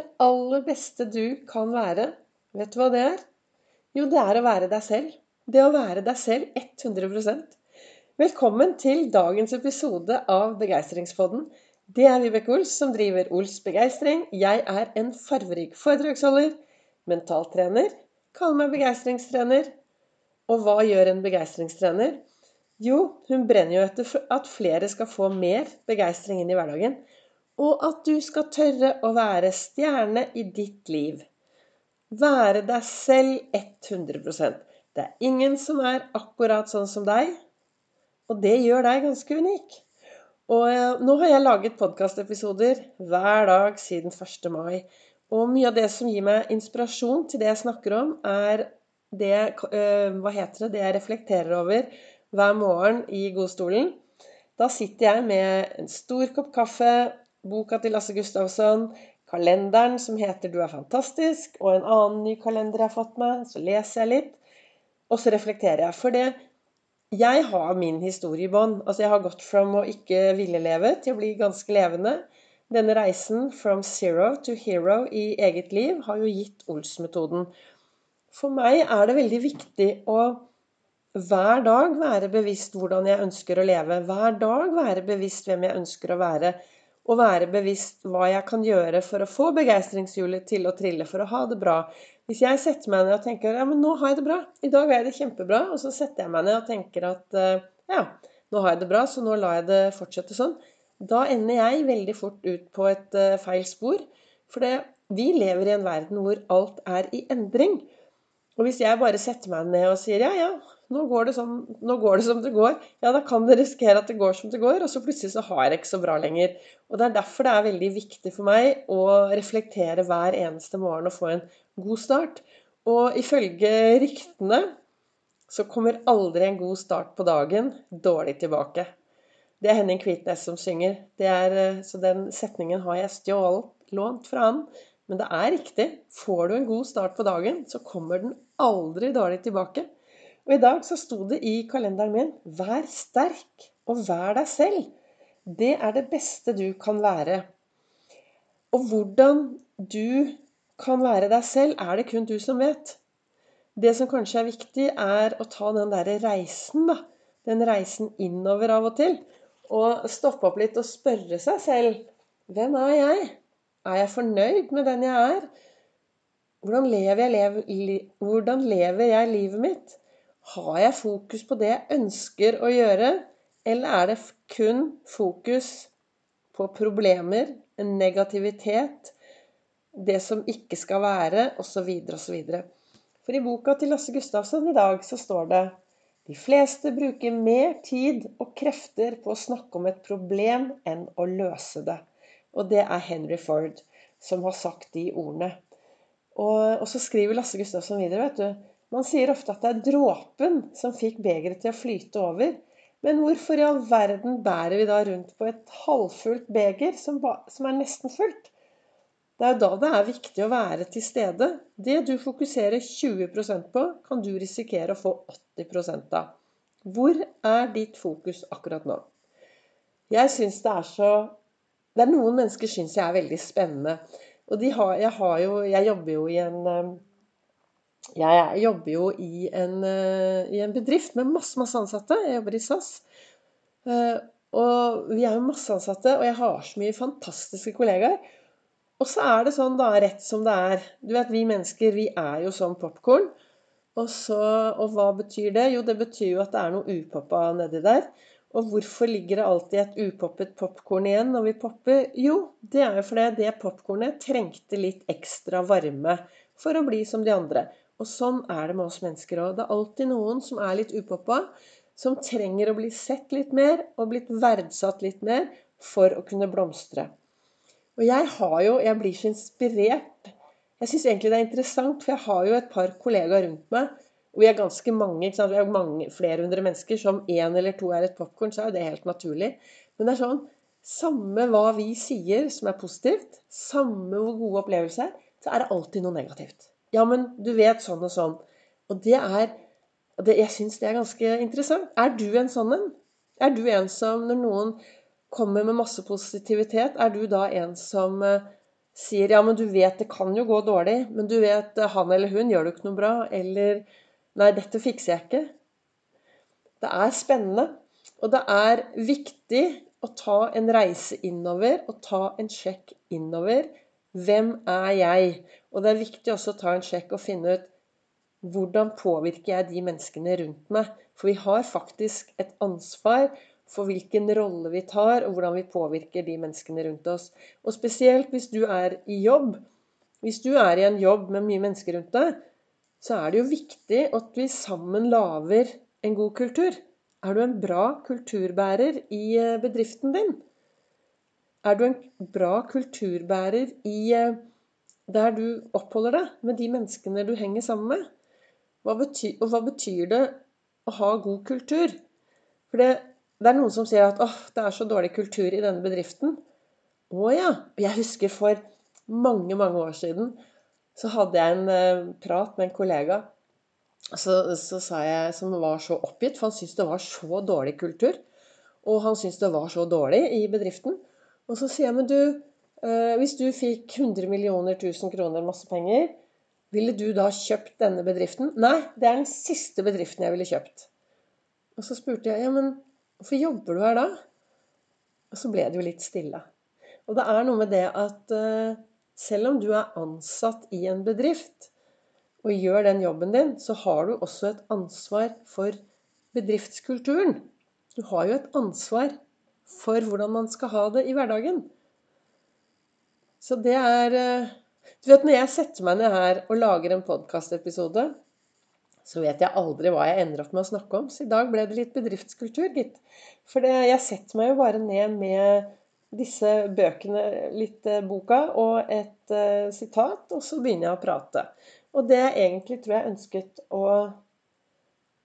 aller, aller beste du kan være, vet du hva det er? Jo, det er å være deg selv. Det å være deg selv 100% Velkommen til dagens episode av Begeistringspodden. Det er Vibeke Ols som driver Ols Begeistring. Jeg er en farverik foredragsholder, mentaltrener, kaller meg begeistringstrener. Og hva gjør en begeistringstrener? Jo, hun brenner jo etter at flere skal få mer begeistring inn i hverdagen og at du skal tørre å være stjerne i ditt liv. Være deg selv 100% Det er ingen som er akkurat sånn som deg, og det gjør deg ganske unik. Og eh, nå har jeg laget podkastepisoder hver dag siden 1. mai. Og mye av det som gir meg inspirasjon til det jeg snakker om, er det, øh, hva heter det, det jeg reflekterer over hver morgen i godstolen. Da sitter jeg med en stor kopp kaffe, boka til Lasse Gustavsson, kalenderen som heter 'Du er fantastisk', og en annen ny kalender jeg har fått meg. Så leser jeg litt, og så reflekterer jeg. For det jeg har min historie i bånn. Altså, jeg har gått fra å ikke ville leve til å bli ganske levende. Denne reisen from zero to hero i eget liv har jo gitt Ols-metoden. For meg er det veldig viktig å hver dag være bevisst hvordan jeg ønsker å leve. Hver dag være bevisst hvem jeg ønsker å være og være bevisst hva jeg kan gjøre for å få begeistringshjulet til å trille, for å ha det bra. Hvis jeg setter meg ned og tenker ja, men nå har jeg det bra, i dag har jeg det kjempebra, og så setter jeg meg ned og tenker at eh, ja, nå har jeg det bra, så nå lar jeg det fortsette sånn, da ender jeg veldig fort ut på et uh, feil spor. For det, vi lever i en verden hvor alt er i endring. Og hvis jeg bare setter meg ned og sier ja, ja, nå går, det som, nå går det som det går. Ja, da kan det risikere at det går som det går, og så plutselig så har jeg ikke så bra lenger. Og det er derfor det er veldig viktig for meg å reflektere hver eneste morgen og få en god start. Og ifølge ryktene så kommer aldri en god start på dagen dårlig tilbake. Det er Henning Kvitnes som synger. Er, eh, så den setningen har jeg stjålet, lånt fra han. Men det er riktig. Får du en god start på dagen, så kommer den aldri dårlig tilbake. Og i dag så sto det i kalenderen min 'Vær sterk og vær deg selv'. Det er det beste du kan være. Og hvordan du kan være deg selv, er det kun du som vet. Det som kanskje er viktig, er å ta den derre reisen, da. Den reisen innover av og til. Og stoppe opp litt og spørre seg selv Hvem er jeg? Er jeg fornøyd med den jeg er? Hvordan lever jeg, lever, hvordan lever jeg livet mitt? Har jeg fokus på det jeg ønsker å gjøre, eller er det kun fokus på problemer, negativitet, det som ikke skal være, osv., osv. For i boka til Lasse Gustavsson i dag så står det de fleste bruker mer tid og krefter på å snakke om et problem enn å løse det. Og det er Henry Ford som har sagt de ordene. Og, og så skriver Lasse Gustavsson videre, vet du. Man sier ofte at det er dråpen som fikk begeret til å flyte over. Men hvorfor i all verden bærer vi da rundt på et halvfullt beger som, som er nesten fullt? Det er jo da det er viktig å være til stede. Det du fokuserer 20% på, kan du risikere å få 80 av. Hvor er ditt fokus akkurat nå? Jeg syns det er så Det er noen mennesker syns jeg er veldig spennende. Og har, jeg, har jo, jeg jobber jo i en jeg jobber jo i en, eh, i en, bedrift med masse, masse ansatte. Jeg jobber i SAS. Eh, og vi er jo masse ansatte, og jeg har så mye fantastiske kollegaer. Og så er det sånn, da, rett som det er Du vet, vi mennesker, vi er jo som popkorn. Og, og hva betyr det? Jo, det betyr jo at det er noe upoppa nedi der. Og hvorfor ligger det alltid et upoppet popkorn igjen når vi popper? Jo, det er jo fordi det popkornet trengte litt ekstra varme for å bli som de andre. Og sånn er det med oss mennesker òg. Det er alltid noen som er litt upoppa, som trenger å bli sett litt mer og blitt verdsatt litt mer for å kunne blomstre. Og jeg har jo Jeg blir så inspirert. Jeg syns egentlig det er interessant, for jeg har jo et par kollegaer rundt meg. Og vi er ganske mange, ikke sant? vi er mange, flere hundre mennesker. Som én eller to er et popkorn, så er jo det helt naturlig. Men det er sånn Samme hva vi sier som er positivt, samme hvor gode opplevelser, så er det alltid noe negativt. Ja, men du vet sånn og sånn. Og det er det, Jeg syns det er ganske interessant. Er du en sånn en? Er du en som når noen kommer med masse positivitet, er du da en som uh, sier ja, men du vet det kan jo gå dårlig, men du vet han eller hun gjør det ikke noe bra, eller nei, dette fikser jeg ikke. Det er spennende, og det er viktig å ta en reise innover og ta en sjekk innover. Hvem er jeg? Og det er viktig også å ta en sjekk og finne ut hvordan påvirker jeg de menneskene rundt meg? For vi har faktisk et ansvar for hvilken rolle vi tar, og hvordan vi påvirker de menneskene rundt oss. Og spesielt hvis du er i jobb. Hvis du er i en jobb med mye mennesker rundt deg, så er det jo viktig at vi sammen lager en god kultur. Er du en bra kulturbærer i eh, bedriften din? Er du en bra kulturbærer i eh, der du oppholder deg med de menneskene du henger sammen med? Hva betyr, og hva betyr det å ha god kultur? For det, det er noen som sier at åh, det er så dårlig kultur i denne bedriften. Å ja. Jeg husker for mange, mange år siden så hadde jeg en uh, prat med en kollega så, så sa jeg, som var så oppgitt, for han syntes det var så dårlig kultur. Og han syntes det var så dårlig i bedriften. Og så sier jeg, men du, uh, hvis du fikk 100 millioner, 1000 kroner, masse penger, ville du da kjøpt denne bedriften? Nei, det er den siste bedriften jeg ville kjøpt. Og så spurte jeg, ja, men Hvorfor jobber du her da? Og så ble det jo litt stille. Og det er noe med det at uh, selv om du er ansatt i en bedrift og gjør den jobben din, så har du også et ansvar for bedriftskulturen. Du har jo et ansvar for hvordan man skal ha det i hverdagen. Så det er uh, Du vet, når jeg setter meg ned her og lager en podkastepisode, så vet jeg aldri hva jeg ender opp med å snakke om. Så i dag ble det litt bedriftskultur, gitt. For det, jeg setter meg jo bare ned med disse bøkene, litt eh, boka og et uh, sitat, og så begynner jeg å prate. Og det jeg egentlig tror jeg ønsket å,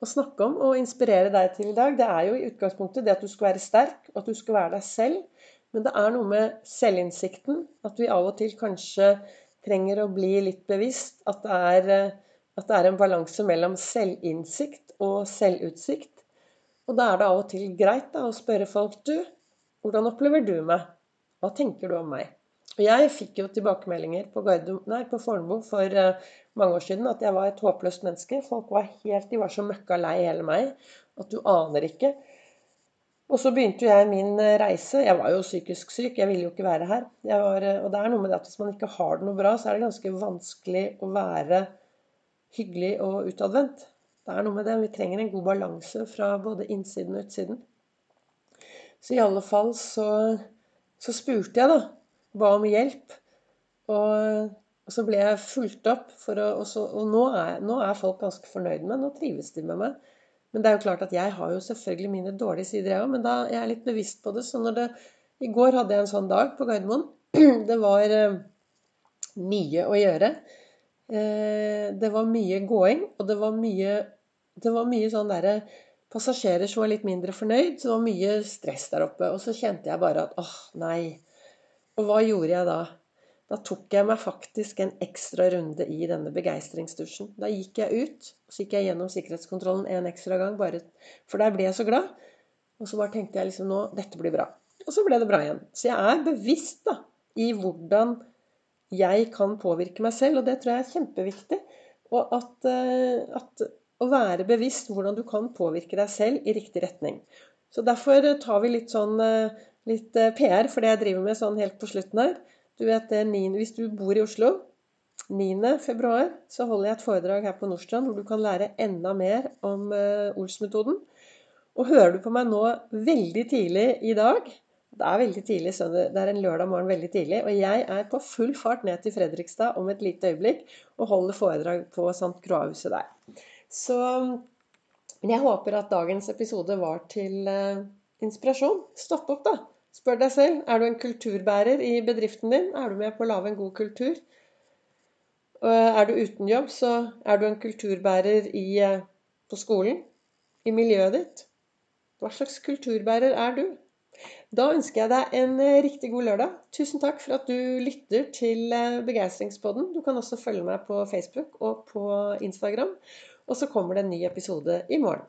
snakke om og inspirere deg til i dag, det er jo i utgangspunktet det at du skal være sterk, og at du skal være deg selv. Men det er noe med selvinnsikten, at vi av og til kanskje trenger å bli litt bevisst at det er at det er en balanse mellom selvinnsikt og selvutsikt. Og da er det av og til greit da, å spørre folk du, hvordan opplever du meg? Hva tenker du om meg? Jeg fikk jo tilbakemeldinger på, nei, på Fornebu for uh, mange år siden at jeg var et håpløst menneske. Folk var helt, de var så møkka lei hele meg at du aner ikke. Og så begynte jeg min eh, reise. Jeg var jo psykisk syk, jeg ville jo ikke være her. Var, eh, og det er noe med det at hvis man ikke har det noe bra, så er det ganske vanskelig å være hyggelig og utadvendt. Det er noe med det. Vi trenger en god balanse fra både innsiden og utsiden. Så i alle fall så, så spurte jeg, da. Ba om hjelp. Og, og, så ble jeg fulgt opp. Å, og, så, og nå, er, nå, er, folk ganske fornøyd med Nå trives de med meg. Men det er jo klart at jeg har jo selvfølgelig mine dårlige sider, jeg òg. Men da jeg er litt bevisst på det. Så når det I går hadde jeg en sånn dag på Gardermoen. Det var eh, mye å gjøre. Eh, det var mye gåing, og det var mye, det var mye sånn derre Passasjerer som var litt mindre fornøyd. Så det var mye stress der oppe. Og så kjente jeg bare at åh, nei. Og hva gjorde jeg da? Da tok jeg meg faktisk en ekstra runde i denne begeistringsdusjen. Da gikk jeg ut, så gikk jeg gjennom sikkerhetskontrollen en ekstra gang, bare, for der ble jeg så glad. Og så bare tenkte jeg liksom nå Dette blir bra. Og så ble det bra igjen. Så jeg er bevisst da, i hvordan jeg kan påvirke meg selv, og det tror jeg er kjempeviktig. Og at, eh, at, å være bevisst hvordan du kan påvirke deg selv i riktig retning. Så derfor tar vi litt sånn eh, litt eh, PR for det jeg driver med sånn helt på slutten her. Du vet, 9, Hvis du bor i Oslo 9. februar så holder jeg et foredrag her på Nordstrand hvor du kan lære enda mer om Ols-metoden. Og hører du på meg nå veldig tidlig i dag, det er veldig tidlig, det er en lørdag morgen veldig tidlig, og jeg er på full fart ned til Fredrikstad om et lite øyeblikk og holder foredrag på St. Croix-huset der. Så Men jeg håper at dagens episode var til uh, inspirasjon. Stopp opp, da. Spør deg selv er du en kulturbærer i bedriften din. Er du med på å lage en god kultur? Uh, er du uten jobb, så er du en kulturbærer i, uh, på skolen. I miljøet ditt. Hva slags kulturbærer er du? Da ønsker jeg deg en eh, riktig god lørdag. Tusen takk for at du lytter til eh, Begeistringspodden. Du kan også følge meg på Facebook og på Instagram. Og så kommer det en ny episode i morgen.